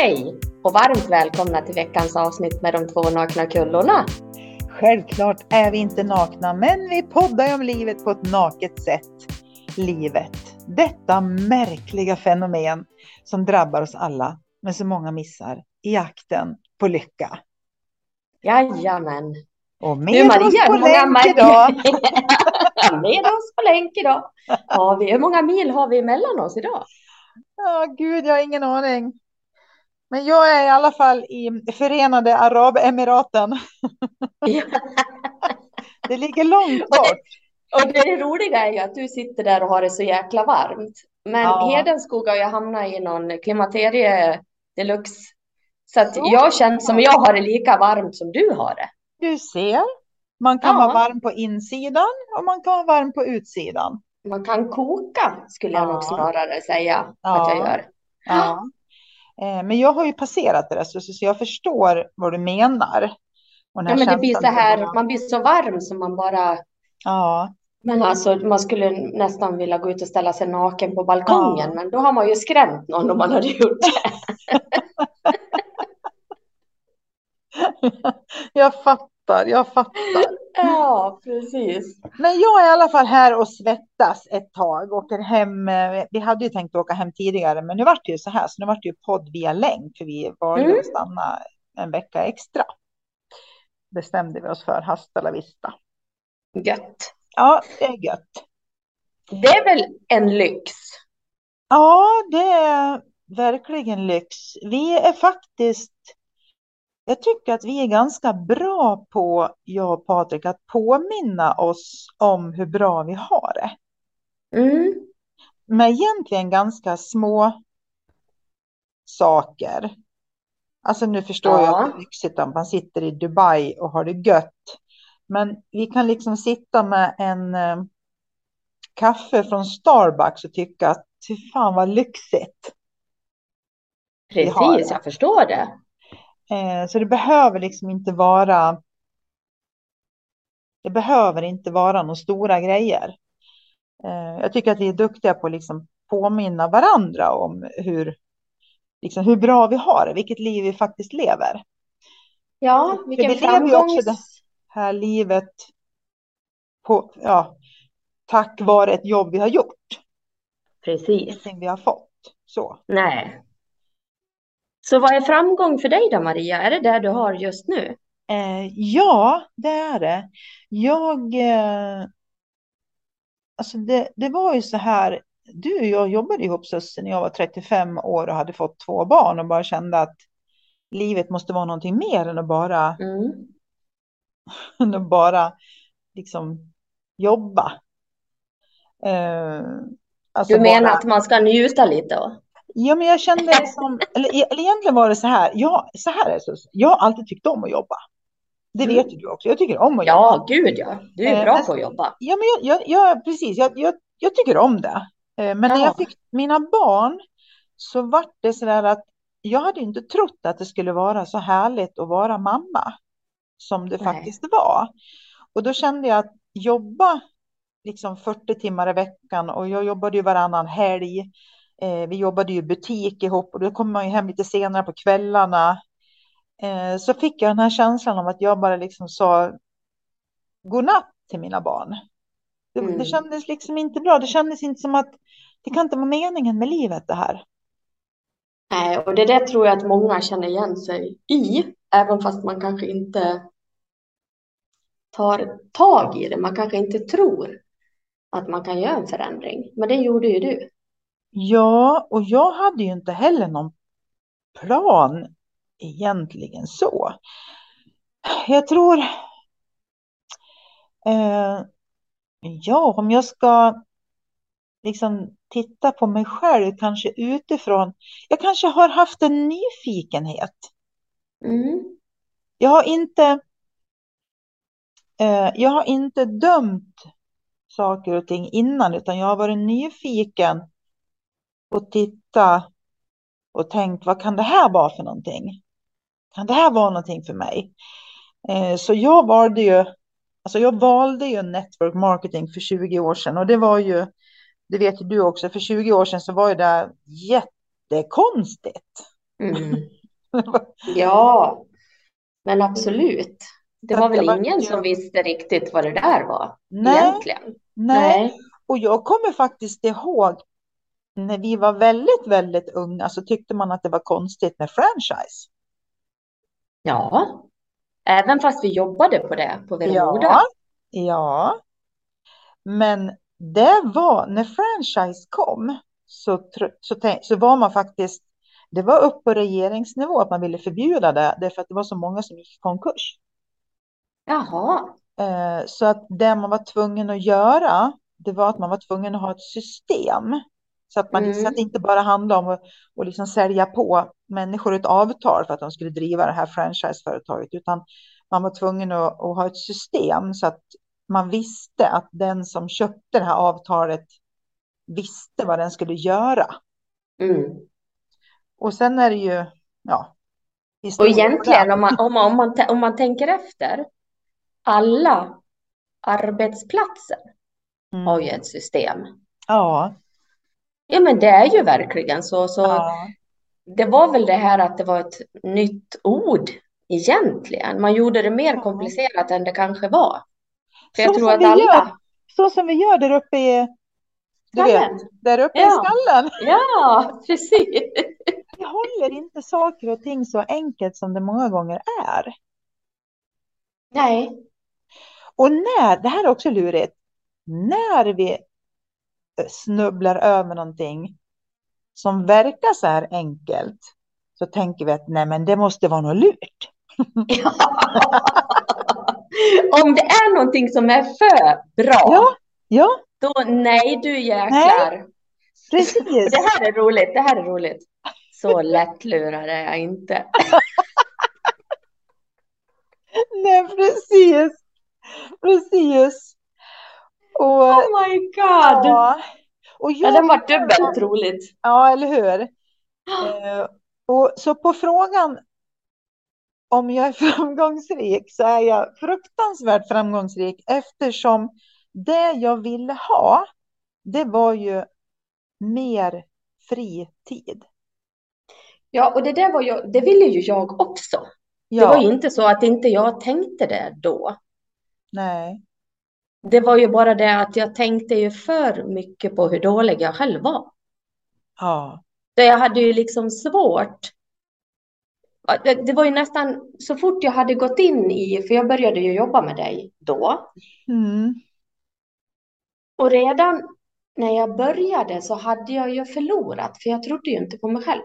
Hej och varmt välkomna till veckans avsnitt med de två nakna kullorna. Självklart är vi inte nakna, men vi poddar om livet på ett naket sätt. Livet, detta märkliga fenomen som drabbar oss alla, men så många missar i jakten på lycka. Jajamän. Och med Du Maria, oss på länk idag. med oss på länk idag. Har vi, hur många mil har vi emellan oss idag? Ja, gud, jag har ingen aning. Men jag är i alla fall i Förenade Arabemiraten. Ja. Det ligger långt Och det- bort. Och det roliga är ju att du sitter där och har det så jäkla varmt. Men Ja. Hedenskog har ju hamnat i någon klimaterie deluxe. Så att Så. jag känner som jag har det lika varmt som du har det. Du ser, man kan Ja. vara varm på insidan och man kan vara varm på utsidan. Man kan koka skulle jag Ja. nog snarare säga Ja. att jag gör. Ja. Eh, Men jag har ju passerat det där, så så jag förstår vad du menar. Ja, men det blir så här, man blir så varm som man bara, Ja, men alltså man skulle nästan vilja gå ut och ställa sig naken på balkongen, Ja. men då har man ju skrämt någon om man hade gjort det. jag fattar, jag fattar. Ja, precis. Men jag är i alla fall här och svettas ett tag. Åker hem. eh, Vi hade ju tänkt åka hem tidigare, men nu vart det ju så här. Så nu vart det ju podd via länk, för vi valde Mm. att stanna en vecka extra. Bestämde vi oss för, hasta la vista. Gött. Ja, det är gött. Det är väl en lyx? Ja, det är verkligen lyx. Vi är faktiskt, jag tycker att vi är ganska bra på, jag och Patrik, att påminna oss om hur bra vi har det. Mm. Med egentligen ganska små saker. Alltså nu förstår jag Ja. att det är lyxigt om man sitter i Dubai och har det gött. Men vi kan liksom sitta med en eh, kaffe från Starbucks och tycka att fy fan vad lyxigt. Precis, jag förstår det. Eh, så det behöver liksom inte vara. Det behöver inte vara några stora grejer. Eh, jag tycker att vi är duktiga på att liksom påminna varandra om hur, liksom hur bra vi har det, vilket liv vi faktiskt lever. Ja, vilken vi lever ju också framgångs... det här livet på, ja, tack vare ett jobb vi har gjort, Precis. ingenting vi har fått. Så. Nej. Så vad är framgång för dig då, Maria? Är det det du har just nu? Eh, ja, det är det. Jag, eh, alltså det, det var ju så här, du och jag jobbade ihop Susse när jag var 35 år och hade fått två barn och bara kände att livet måste vara någonting mer än att bara, Mm. än att bara liksom jobba. Eh, alltså Du menar bara- att man ska njuta lite då? Ja, men jag kände det som, eller, eller egentligen var det så här, ja, så här är det, jag har alltid tyckt om att jobba. Det Mm. vet du också, jag tycker om att jobba. Ja, gud ja. Du är Eh, bra men- på att jobba. Ja, men jag, jag, jag precis, jag, jag, jag tycker om det. Eh, Men när Ja. jag fick mina barn så var det så där att jag hade inte trott att det skulle vara så härligt att vara mamma som det Nej. faktiskt var. Och då kände jag att jobba liksom 40 timmar i veckan och jag jobbade ju varannan helg. Eh, vi jobbade ju butik ihop och då kom man ju hem lite senare på kvällarna. Eh, så fick jag den här känslan av att jag bara liksom sa godnatt till mina barn. Det, Mm. det kändes liksom inte bra. Det kändes inte som att det kan inte vara meningen med livet det här. Nej, och det där tror jag att många känner igen sig i, även fast man kanske inte tar tag i det. Man kanske inte tror att man kan göra en förändring. Men det gjorde ju du. Ja, och jag hade ju inte heller någon plan egentligen så. Jag tror, eh, ja, om jag ska liksom titta på mig själv kanske utifrån. Jag kanske har haft en nyfikenhet. Mm. Jag har inte, eh, jag har inte dömt saker och ting innan, utan jag har varit nyfiken och titta och tänkt, vad kan det här vara för någonting? Kan det här vara någonting för mig? Eh, så jag valde ju, alltså jag valde ju network marketing för 20 år sedan och det var ju, det vet ju du också, för 20 år sedan så var ju det jättekonstigt. Mm. Ja, men absolut. Det var väl var ingen som visste riktigt vad det där var Nej, egentligen. nej. Och jag kommer faktiskt ihåg när vi var väldigt, väldigt unga så tyckte man att det var konstigt med franchise. Ja, även fast vi jobbade på det på Veremoda. Ja, ja. Men det var, när franchise kom så, så, så var man faktiskt, det var upp på regeringsnivå att man ville förbjuda det därför att det var så många som gick i konkurs. Jaha, Eh, Så att det man var tvungen att göra, det var att man var tvungen att ha ett system. Så att, man, Mm. så att det inte bara handlade om att, liksom sälja på människor ett avtal för att de skulle driva det här franchiseföretaget, utan man var tvungen att, att ha ett system så att man visste att den som köpte det här avtalet visste vad den skulle göra. mm. Och sen är det ju, ja, Och egentligen om man, om man, om man, om man tänker efter, alla arbetsplatser har ju Mm. ett system. Ja, Ja, men det är ju verkligen så. Så ja, det var väl det här att det var ett nytt ord egentligen. Man gjorde det mer komplicerat än det kanske var. För jag Så tror som att vi alla... gör. så som vi gör där uppe i, du vet, där uppe i Ja. skallen. Ja, precis. Vi håller inte saker och ting så enkelt som det många gånger är. Nej. Och när, det här är också lurigt, när vi snubblar över någonting som verkar så här enkelt så tänker vi att nej men det måste vara något lurt. Ja. Om det är någonting som är för bra, Ja, ja, då nej du jäklar. precis. Det här är roligt, det här är roligt. Så lättlurad är jag inte. Nej, precis. Precis. Och, Oh my god. ja, och Ja, jag, den var dubbelt roligt. ja, eller hur? Eh, och så på frågan om jag är framgångsrik så är jag fruktansvärt framgångsrik eftersom det jag ville ha, det var ju mer fri tid. Ja, och det där var ju, det ville ju jag också. Det var ju inte så att inte jag tänkte det då. nej, Det var ju bara det att jag tänkte ju för mycket på hur dålig jag själv var. ja, Så jag hade ju liksom svårt. Det var ju nästan så fort jag hade gått in i, för jag började ju jobba med dig då. mm, Och redan när jag började så hade jag ju förlorat, för jag trodde ju inte på mig själv.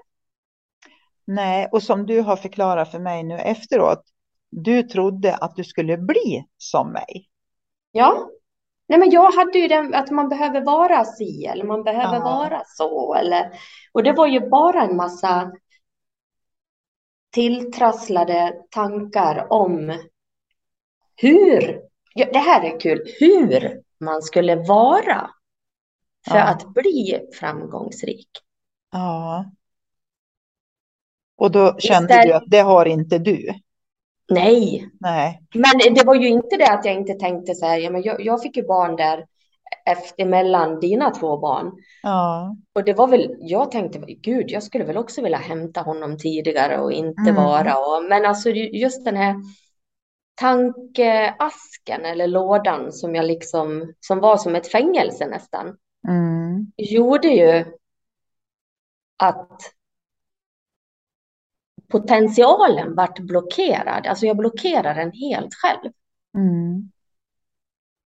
nej, och som du har förklarat för mig nu efteråt, du trodde att du skulle bli som mig. Ja. Nej, men jag hade ju den att man behöver vara si eller man behöver Ja. vara så eller och det var ju bara en massa tilltrasslade tankar om hur, ja, det här är kul, hur man skulle vara för Ja. att bli framgångsrik. Ja. Och då kände Istället- du att det har inte du. Nej, Nej. men det var ju inte det att jag inte tänkte så här, ja, men jag, jag fick ju barn där efter mellan dina två barn. Ja. Och det var väl, jag tänkte, gud, jag skulle väl också vilja hämta honom tidigare och inte Mm. vara. Och, men alltså just den här tankeasken eller lådan som jag liksom, som var som ett fängelse nästan, Mm. gjorde ju att potentialen vart blockerad. Alltså jag blockerade den helt själv. Mm.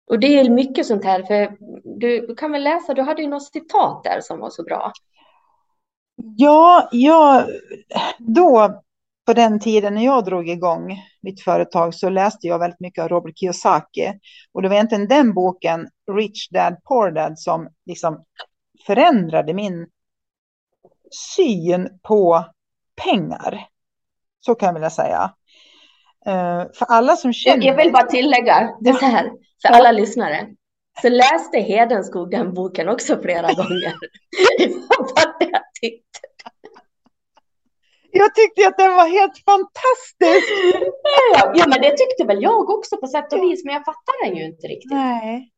Och det är mycket sånt här, för du kan väl läsa, du hade ju något citat där som var så bra. Ja, jag, då på den tiden när jag drog igång mitt företag så läste jag väldigt mycket av Robert Kiyosaki. Och det var egentligen den boken, Rich Dad Poor Dad, som liksom förändrade min syn på pengar. Så kan jag vilja säga. Eh, För alla som känner jag vill bara tillägga det så här, för alla lyssnare. Så läste Hedenskog den boken också flera gånger. För att jag tyckte. Jag tyckte att den var helt fantastisk. Ja, ja, men det tyckte väl jag också på sätt och vis, men jag fattar den ju inte riktigt. Nej.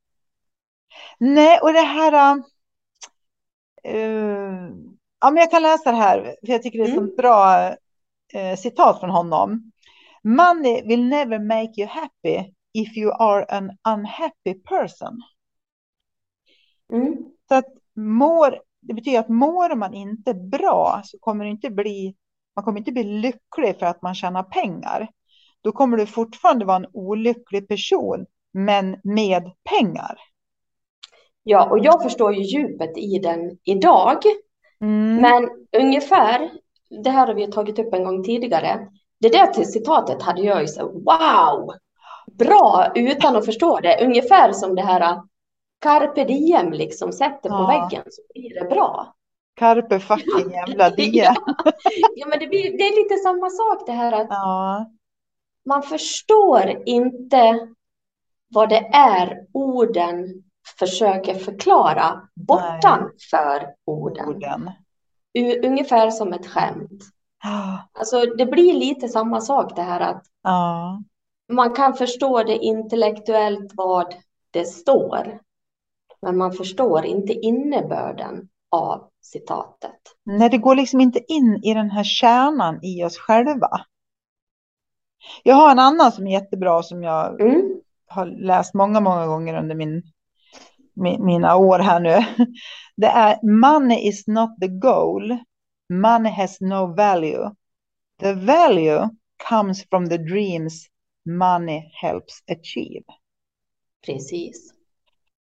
Nej, och det här... Uh, Ja, men jag kan läsa det här, för jag tycker det är Mm. så bra eh, citat från honom. Money will never make you happy if you are an unhappy person. Mm. Så att mår, det betyder att mår man inte bra så kommer det inte bli, man kommer inte bli lycklig för att man tjänar pengar. Då kommer du fortfarande vara en olycklig person, men med pengar. Ja, och jag förstår ju djupet i den idag. Mm. Men ungefär, det här har vi tagit upp en gång tidigare. Det där till citatet hade jag ju så wow, bra utan att förstå det. Ungefär som det här carpe diem liksom sätter på Ja. väggen så blir det bra. Carpe fucking jävla die. Ja, ja men det, blir, det är lite samma sak det här att Ja, man förstår inte vad det är orden försöker förklara bortanför orden. orden. U- Ungefär som ett skämt. Alltså det blir lite samma sak det här att ja, man kan förstå det intellektuellt vad det står. Men man förstår inte innebörden av citatet. Nej, det går liksom inte in i den här kärnan i oss själva. Jag har en annan som är jättebra som jag Mm. har läst många, många gånger under min, mi- mina år här nu. Det är money is not the goal. Money has no value. The value comes from the dreams money helps achieve. Precis.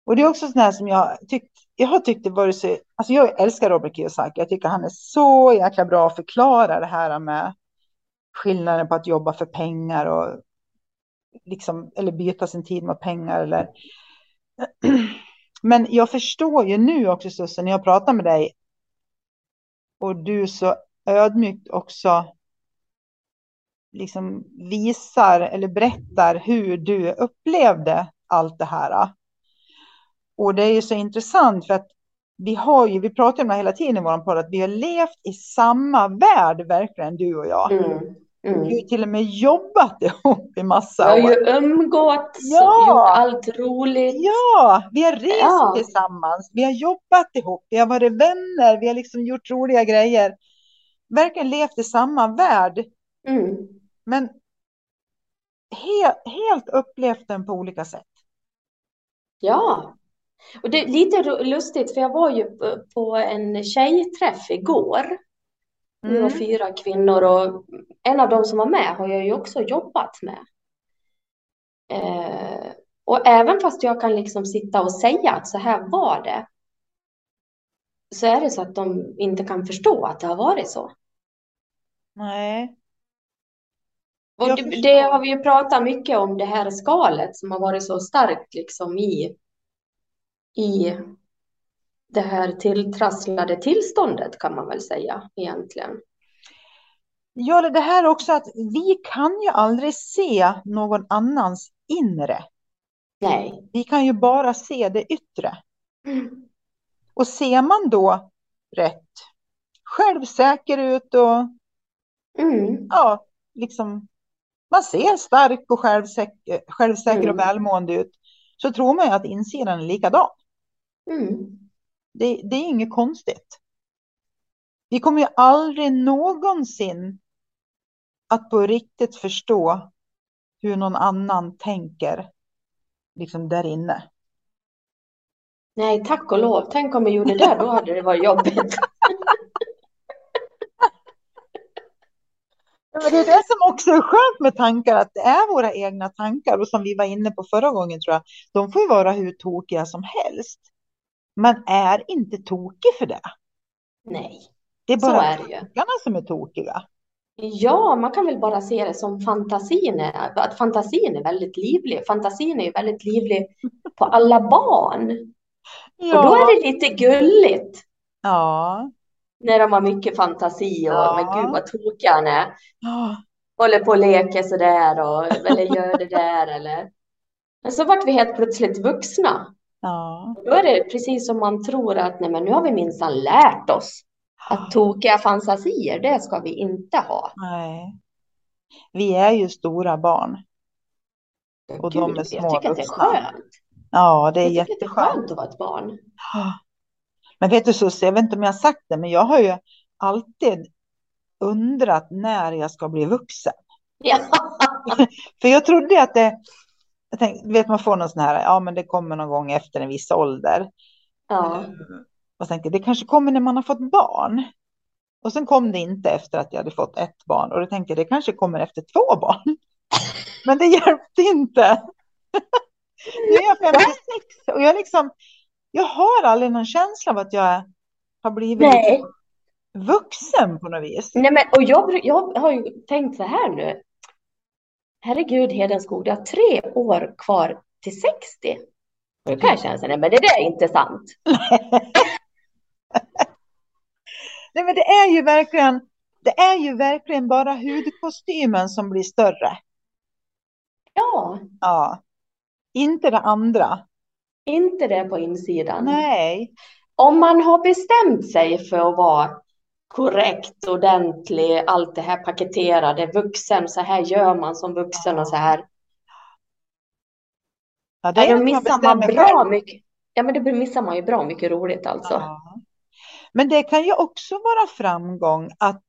Och det är också sånt här som jag tyckt, jag har tyckt det varit så, alltså jag älskar Robert Kiyosaki, jag tycker han är så jäkla bra att förklara det här med skillnaden på att jobba för pengar och liksom, eller byta sin tid mot pengar eller men jag förstår ju nu också Susse, när jag pratar med dig och du så ödmjukt också liksom visar eller berättar hur du upplevde allt det här. Och det är ju så intressant för att vi har ju, vi pratar om det hela tiden i vår podd, att vi har levt i samma värld, verkligen du och jag. Mm. Vi har Mm. ju till och med jobbat ihop i Vi massa har ju år. umgåtts, Ja. gjort allt roligt. Ja, vi har rest Ja. tillsammans, vi har jobbat ihop, vi har varit vänner, vi har liksom gjort roliga grejer. Verkligen levt i samma värld, Mm. men helt, helt upplevt den på olika sätt. Ja, och det är lite lustigt för jag var ju på- på en tjejträff igår. Vi var Mm. fyra kvinnor och en av de som var med har jag ju också jobbat med. Eh, och även fast jag kan liksom sitta och säga att så här var det, så är det så att de inte kan förstå att det har varit så. Nej, Och det, det har vi ju pratat mycket om, det här skalet som har varit så starkt liksom i, i det här tilltrasslade tillståndet kan man väl säga egentligen. Ja, det här också att vi kan ju aldrig se någon annans inre. Nej. Vi kan ju bara se det yttre. Och ser man då rätt självsäker ut och Mm. ja, liksom man ser stark och självsäker, självsäker och Mm. välmående ut så tror man ju att insidan är likadan. Mm. Det, det är inget konstigt. Vi kommer ju aldrig någonsin att på riktigt förstå hur någon annan tänker liksom där inne. Nej, tack och lov. Tänk om vi gjorde det, då hade det varit jobbigt. Men Det är det som också är skönt med tankar, att det är våra egna tankar. Och som vi var inne på förra gången tror jag, de får ju vara hur tokiga som helst. Man är inte tokig för det. Nej, Det är så bara är det ju. tankarna som är tokiga. Ja, man kan väl bara se det som fantasin är, att fantasin är väldigt livlig. Fantasin är ju väldigt livlig på alla barn. Och då är det lite gulligt Ja. när de har mycket fantasi och Ja. men gud vad tokig han är. Ja. Håller på och leker sådär och eller gör det där eller. Men så vart vi helt plötsligt vuxna. Ja. Då är det precis som man tror att nej men nu har vi minsann lärt oss att tokiga fantasier, det ska vi inte ha. Nej. Vi är ju stora barn. Och de är Gud, små jag tycker att det är skönt. Ja, det är Jag att det är jätteskönt. att vara ett barn. Men vet du Susie, jag vet inte om jag har sagt det, men jag har ju alltid undrat när jag ska bli vuxen. Ja. För jag trodde att det, jag tänkte, vet man får någon sån här, ja men det kommer någon gång efter en viss ålder. Ja. Jag tänkte, det kanske kommer när man har fått barn. Och sen kom det inte efter att jag hade fått ett barn. Och då tänkte jag, det kanske kommer efter två barn. Men det hjälpte inte. Nu är jag 56 och jag liksom, jag har aldrig någon känsla av att jag har blivit Nej. vuxen på något vis. Nej, men och jag, jag har ju tänkt så här nu. Herregud, Hedenskog, du har tre år kvar till 60. Och då kan jag känna så nej men det där är inte sant. Nej, men det är ju verkligen, det är ju verkligen bara hudkostymen som blir större. Ja, Ja, inte det andra. inte det på insidan. Nej, Om man har bestämt sig för att vara korrekt, ordentlig, allt det här paketerade, vuxen, så här gör man som vuxen och så här. ja, det Ja, är då att man missar man bra själv. mycket. Ja, men det missar man ju bra mycket roligt alltså. Ja. Men det kan ju också vara framgång att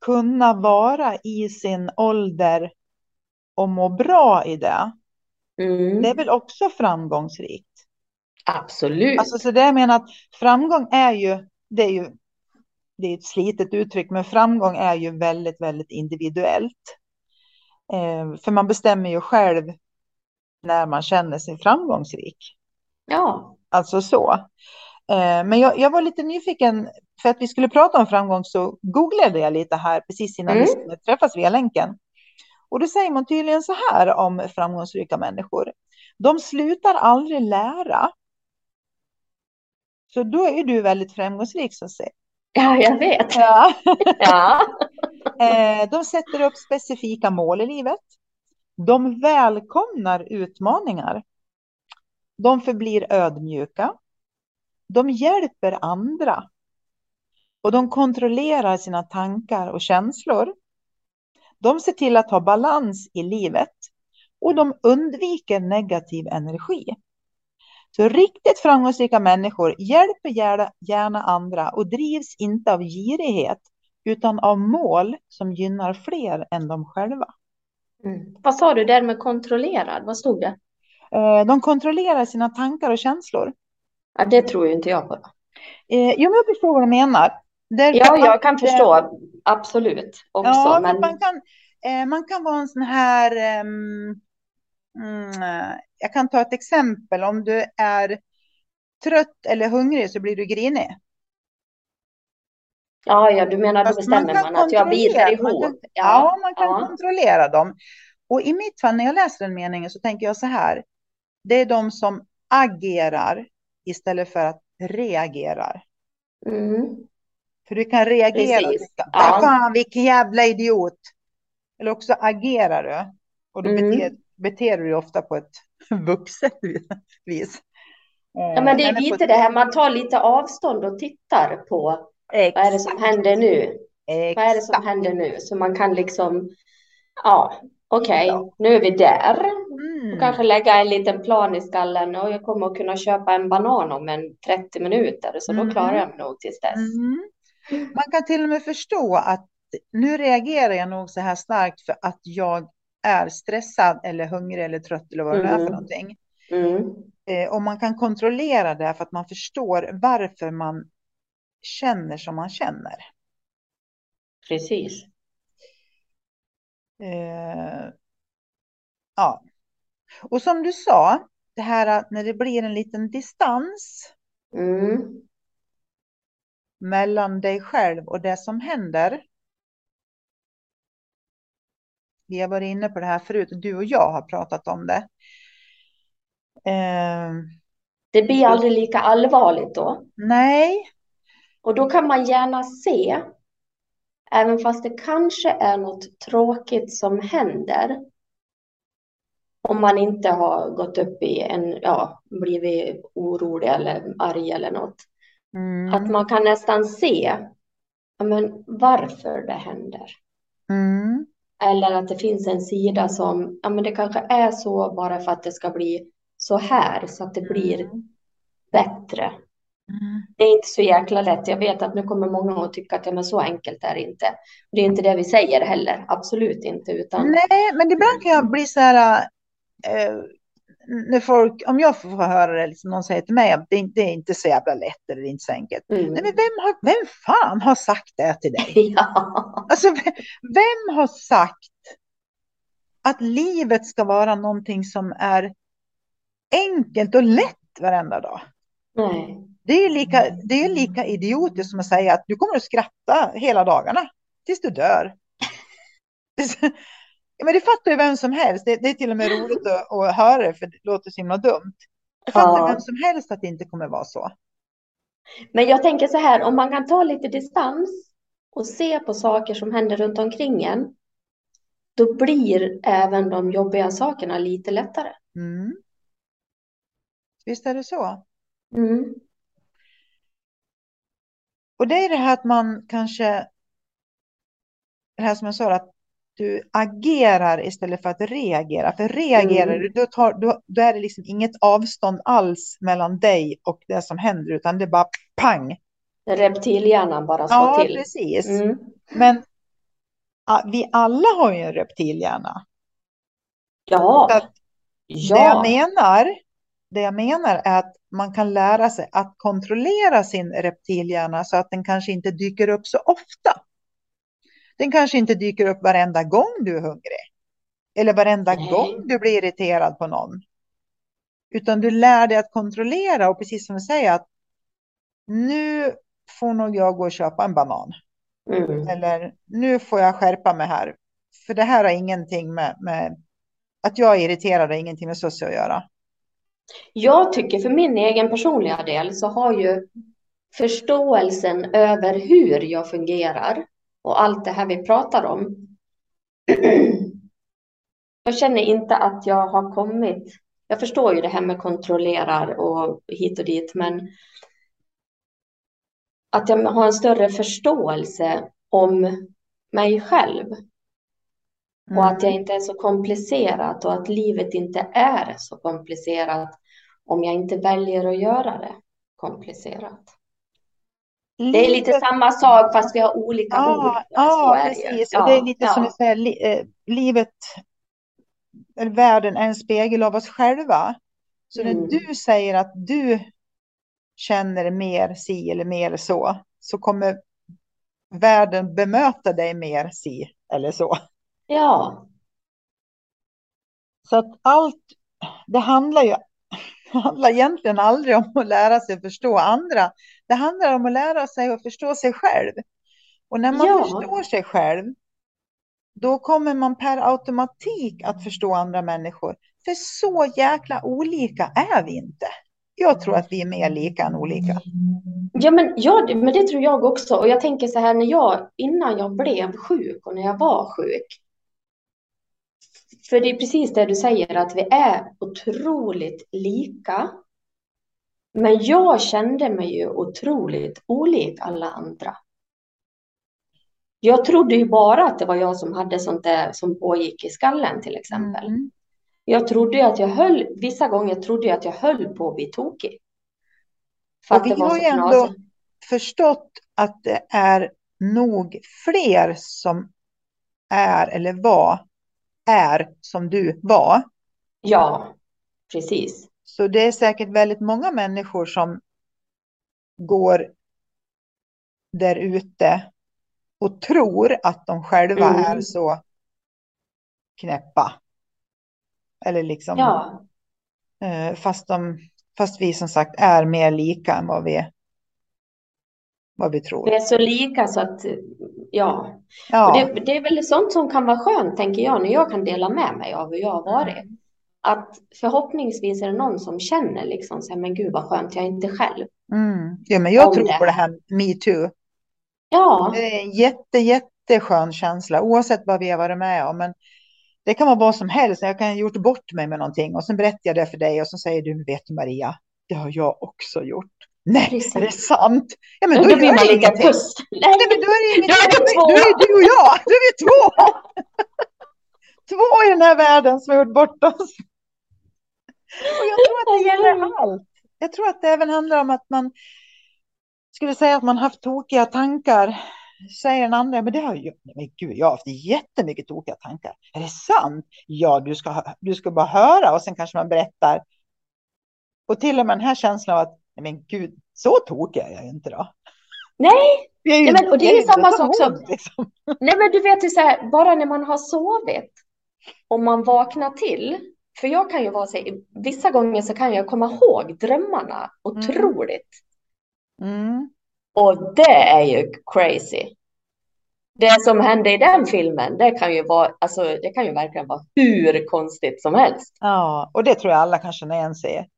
kunna vara i sin ålder och må bra i det. Mm, Det är väl också framgångsrikt. absolut. Alltså, så det jag menar att framgång är ju, det är ju, det är ett slitet uttryck, men framgång är ju väldigt, väldigt individuellt. Eh, för man bestämmer ju själv när man känner sig framgångsrik. Ja. Alltså så. Eh, men jag, jag var lite nyfiken, för att vi skulle prata om framgång så googlade jag lite här precis innan Mm. vi skulle träffas via länken. Och då säger man tydligen så här om framgångsrika människor. De slutar aldrig lära. Så då är du väldigt framgångsrik så att säga. Ja, jag vet. Ja. Ja. Eh, de sätter upp specifika mål i livet. De välkomnar utmaningar. De förblir ödmjuka. De hjälper andra. Och de kontrollerar sina tankar och känslor. De ser till att ha balans i livet. Och de undviker negativ energi. Så riktigt framgångsrika människor hjälper gärna, andra och drivs inte av girighet utan av mål som gynnar fler än de själva. Mm. Vad sa du där med kontrollerad? Vad stod det? Eh, De kontrollerar sina tankar och känslor. Ja, det tror ju inte jag på. Eh, Jo, men jag förstår vad du menar. Därför Ja, jag kan eh, förstå. Absolut. Också. Ja, men man kan, eh, man kan vara en sån här... ehm, mm, eh, jag kan ta ett exempel. Om du är trött eller hungrig så blir du grinig. ja, ja, du menar då man bestämmer kan man att jag biter man ihop. kan- Ja, Ja, man kan ja. kontrollera dem. Och i mitt fall, när jag läser den meningen så tänker jag så här. Det är de som agerar istället för att reagerar. Mm. För du kan reagera och Precis. tänka, Ja. "Ah, fan vilken jävla idiot. Eller också agerar du. Och då Mm. beter, beter du dig ofta på ett vuxet vis. Ja, men det är lite det här, man tar lite avstånd och tittar på vad är det som händer nu? Vad är det som händer nu? Så man kan liksom, ja, okej, Ja. nu är vi där. Mm. Kanske lägga en liten plan i skallen och jag kommer att kunna köpa en banan om en 30 minuter, så då Mm. klarar jag mig nog tills dess. Mm. Man kan till och med förstå att nu reagerar jag nog så här starkt för att jag är stressad eller hungrig eller trött eller vad det nu är för Mm. någonting. Mm. Eh, och man kan kontrollera det för att man förstår varför man känner som man känner. Precis. Eh, ja. Och som du sa, det här att när det blir en liten distans Mm. mellan dig själv och det som händer. Vi har varit inne på det här förut, du och jag har pratat om det. Eh, Det blir aldrig lika allvarligt då. nej, Och då kan man gärna se, även fast det kanske är något tråkigt som händer, om man inte har gått upp i en, ja, blivit orolig eller arg eller något, mm, att man kan nästan se, men varför det händer. mm, Eller att det finns en sida som, ja men det kanske är så bara för att det ska bli så här, så att det blir mm, bättre. Mm. Det är inte så jäkla lätt. Jag vet att nu kommer många att tycka att ja, men så enkelt är det inte. Det är inte det vi säger heller. Absolut inte. Utan... Nej, men ibland kan jag bli så här. Eh, när folk, om jag får höra det, liksom någon säger till mig att det, det är inte så jävla lätt eller det är inte så enkelt. Mm. Nej, men vem, har, vem fan har sagt det till dig? Ja. Alltså, vem har sagt att livet ska vara någonting som är enkelt och lätt varenda dag? Nej. Det är lika, det är lika idiotiskt som att säga att du kommer att skratta hela dagarna tills du dör. Men det fattar ju vem som helst. Det, det är till och med roligt att, att höra det, för det låter så himla dumt. Det fattar Ja. vem som helst att det inte kommer vara så. Men jag tänker så här, om man kan ta lite distans och se på saker som händer runt omkring en, då blir även de jobbiga sakerna lite lättare. Mm. Visst är det så. Mm. Och det är det här att man kanske, det här som jag sa, att du agerar istället för att reagera. För reagerar Mm. du, då, tar, då, då är det liksom inget avstånd alls mellan dig och det som händer, utan det är bara pang. Reptilhjärnan bara slår Ja, till. precis. Mm. Men vi alla har ju en reptilhjärna. Ja, att Det jag ja, menar, det jag menar är att man kan lära sig att kontrollera sin reptilhjärna så att den kanske inte dyker upp så ofta. Den kanske inte dyker upp varenda gång du är hungrig. Eller varenda Nej. gång du blir irriterad på någon. Utan du lär dig att kontrollera och precis som du säger att nu får nog jag gå och köpa en banan. mm. Eller nu får jag skärpa mig här. För det här har ingenting med, med att jag är irriterad har ingenting med sosse att göra. Jag tycker för min egen personliga del så har ju förståelsen över hur jag fungerar och allt det här vi pratar om. Jag känner inte att jag har kommit. Jag förstår ju det här med kontrollerar och hit och dit, men att jag har en större förståelse om mig själv och att jag inte är så komplicerat och att livet inte är så komplicerat om jag inte väljer att göra det komplicerat. Det är lite samma sak fast vi har olika ord. Ja, för det. Så ja är det precis. Och det är lite som ja. du säger, li, eh, livet, världen är en spegel av oss själva. Så Mm. när du säger att du känner mer si eller mer så, så kommer världen bemöta dig mer si eller så. Ja, Så att allt, det handlar ju det handlar egentligen aldrig om att lära sig förstå andra. Det handlar om att lära sig att förstå sig själv. Och när man Ja. förstår sig själv, då kommer man per automatik att förstå andra människor. För så jäkla olika är vi inte. Jag tror att vi är mer lika än olika. ja, men, ja, men det tror jag också. Och jag tänker så här, när jag, innan jag blev sjuk och när jag var sjuk. För det är precis det du säger, att vi är otroligt lika. Men jag kände mig ju otroligt olik alla andra. Jag trodde ju bara att det var jag som hade sånt där som pågick i skallen till exempel. Mm. Jag trodde att jag höll, vissa gånger trodde jag att jag höll på att bli tokig. För Och vi har ju ändå knasigt. förstått att det är nog fler som är eller var, är som du var. Ja, precis. Så det är säkert väldigt många människor som går där ute och tror att de själva Mm. är så knäppa. Eller liksom, Ja, eh, fast, de, fast vi som sagt är mer lika än vad vi, vad vi tror. vi är så lika så att, ja. Ja, det, det är väl sånt som kan vara skönt, tänker jag, när jag kan dela med mig av hur jag har varit. Att förhoppningsvis är det någon som känner liksom så här, men gud vad skönt, jag är inte själv. mm. ja men jag Om tror det. på det här metoo. Ja, Det är en jätte, jätteskön känsla oavsett vad vi har varit med om. Men det kan vara vad som helst. Jag kan ha gjort bort mig med någonting och sen berättar jag det för dig och så säger du, vet du Maria, det har jag också gjort. Nej, Precis. är det sant? Ja, men då, då, blir man det ingenting. puss. Nej, men då är det ingenting. Då är vi två. Då är du och jag, då är vi två. två i den här världen som har gjort bort oss. Och jag tror att det gäller allt. Jag tror att det även handlar om att man skulle säga att man haft tokiga tankar. Säger den andra, men det har ju, men gud, jag har haft jättemycket tokiga tankar. Är det sant? Ja, du ska, du ska bara höra och sen kanske man berättar. Och till och med den här känslan av att, men gud, så tokig är jag inte då. Nej, Jag Nej, men- och det är ju samma sak som- Liksom. Nej, men du vet ju så här, bara när man har sovit, om man vaknar till, för jag kan ju vara så vissa gånger så kan jag komma ihåg drömmarna otroligt. Mm. Och det är ju crazy. Det som hände i den filmen, det kan ju vara, alltså det kan ju verkligen vara hur konstigt som helst. Ja, och det tror jag alla kan känna igen sig i.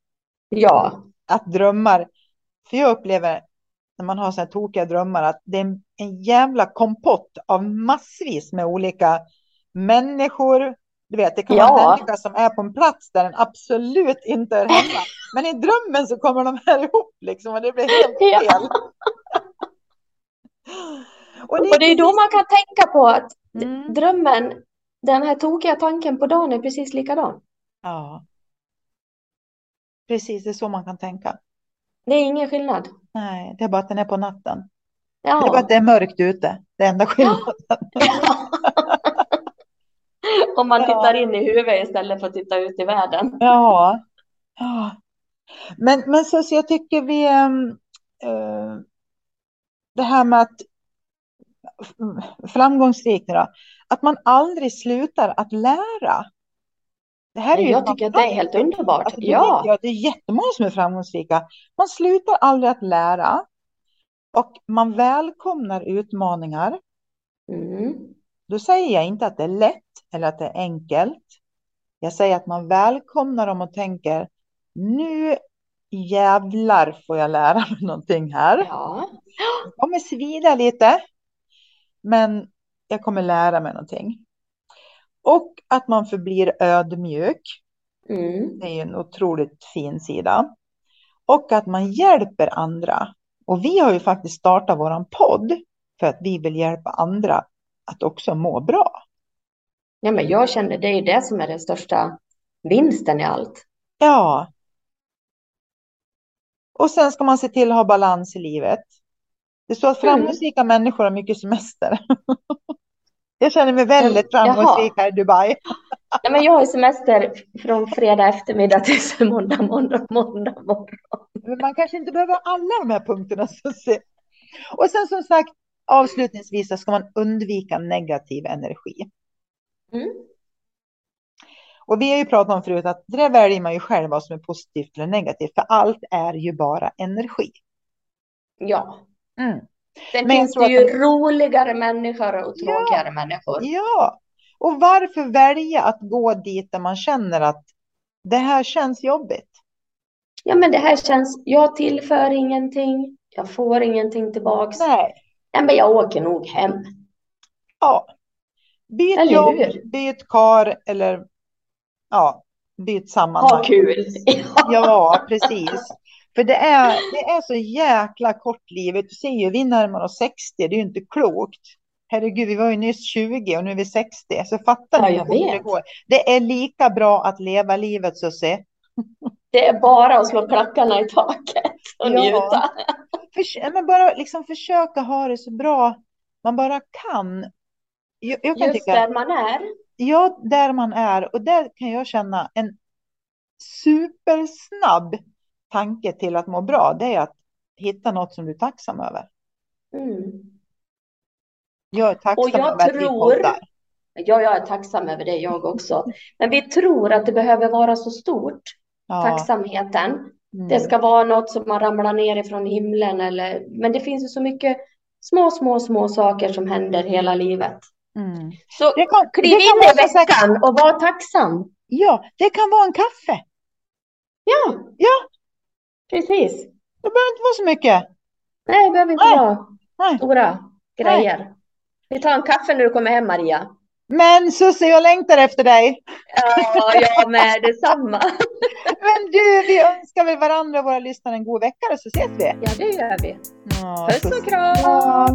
Ja, Att drömmar, för jag upplever när man har så här tokiga drömmar att det är en, en jävla kompott av massvis med olika människor. Du vet, det kan vara en Ja. människa som är på en plats där den absolut inte är hemma. Men i drömmen så kommer de här ihop liksom och det blir helt Ja. fel. Och och det är då man kan tänka på att Mm. drömmen, den här tokiga tanken på dagen är precis likadan. Ja. Precis, det är så man kan tänka. Det är ingen skillnad. Nej, det är bara att den är på natten. Det är bara Ja, att det är mörkt ute. Det är enda skillnaden. om man Ja. tittar in i huvudet istället för att titta ut i världen. Ja. ja. Men, men så, så jag tycker vi... eh, det här med att framgångsrikt nu då, att man aldrig slutar att lära. Det här är ju Jag tycker att det är helt underbart. Alltså, det Ja, vet jag, det är jättemånga som är framgångsrika. Man slutar aldrig att lära och man välkomnar utmaningar. mm. Då säger jag inte att det är lätt eller att det är enkelt. Jag säger att man välkomnar dem och tänker nu jävlar får jag lära mig någonting här. ja, Det kommer svida lite, men jag kommer lära mig någonting. Och att man förblir ödmjuk. mm. Det är en otroligt fin sida. Och att man hjälper andra. Och vi har ju faktiskt startat våran podd för att vi vill hjälpa andra att också må bra. Ja, men jag känner det är det som är den största vinsten i allt. Ja. Och sen ska man se till att ha balans i livet. Det står att Mm. framgångsrika människor har mycket semester. Jag känner mig väldigt Jaha. framgångsrik här i Dubai. Ja, men jag har ju semester från fredag eftermiddag till måndag, måndag, måndag morgon. Men man kanske inte behöver alla de här punkterna. Och sen som sagt, avslutningsvis så ska man undvika negativ energi. Mm. Och vi har ju pratat om förut att det där väljer man ju själv vad som är positivt eller negativt. För allt är ju bara energi. Ja, Mm. sen Men finns det att ju roligare människor och Ja. tråkigare människor. Ja, och varför välja att gå dit där man känner att det här känns jobbigt? Ja, men det här känns, jag tillför ingenting, jag får ingenting tillbaks. Nej, Nej, men jag åker nog hem. ja. Byt jobb, byt kar eller ja, byt sammanhang. Ha kul. Ja, precis. För det är, det är så jäkla kort livet. Du ser ju, vi närmar oss 60, det är ju inte klokt. Herregud, vi var ju nyss 20 och nu är vi 60. Så fattar Ja, ni hur det går. Det är lika bra att leva livet, Susie. Det är bara att slå klackarna i taket och Ja. njuta. Förs men bara liksom försöka ha det så bra man bara kan. Jag, jag kan Just tycka, där man är. ja, där man är. Och där kan jag känna en supersnabb tanke till att må bra. Det är att hitta något som du är tacksam över. Mm. Jag är tacksam Och jag över att vi tror- poddar. Ja, jag är tacksam över det jag också. Men vi tror att det behöver vara så stort, Ja, tacksamheten. mm. Det ska vara något som man ramlar ner ifrån himlen eller, men det finns ju så mycket små, små, små saker som händer hela livet. Mm. Så Det kan, kliv det kan in i veckan och var tacksam. ja, det kan vara en kaffe. Ja, Ja, precis. det behöver inte vara så mycket. Nej, det behöver inte Nej. vara Nej. stora grejer. Vi tar en kaffe när du kommer hem, Maria. Men Susie, jag längtar efter dig. Ja, jag med detsamma. Men du, vi önskar väl varandra och våra lyssnare en god vecka så ses vi. Ja, det gör vi. Ja, Puss och kram. Ja.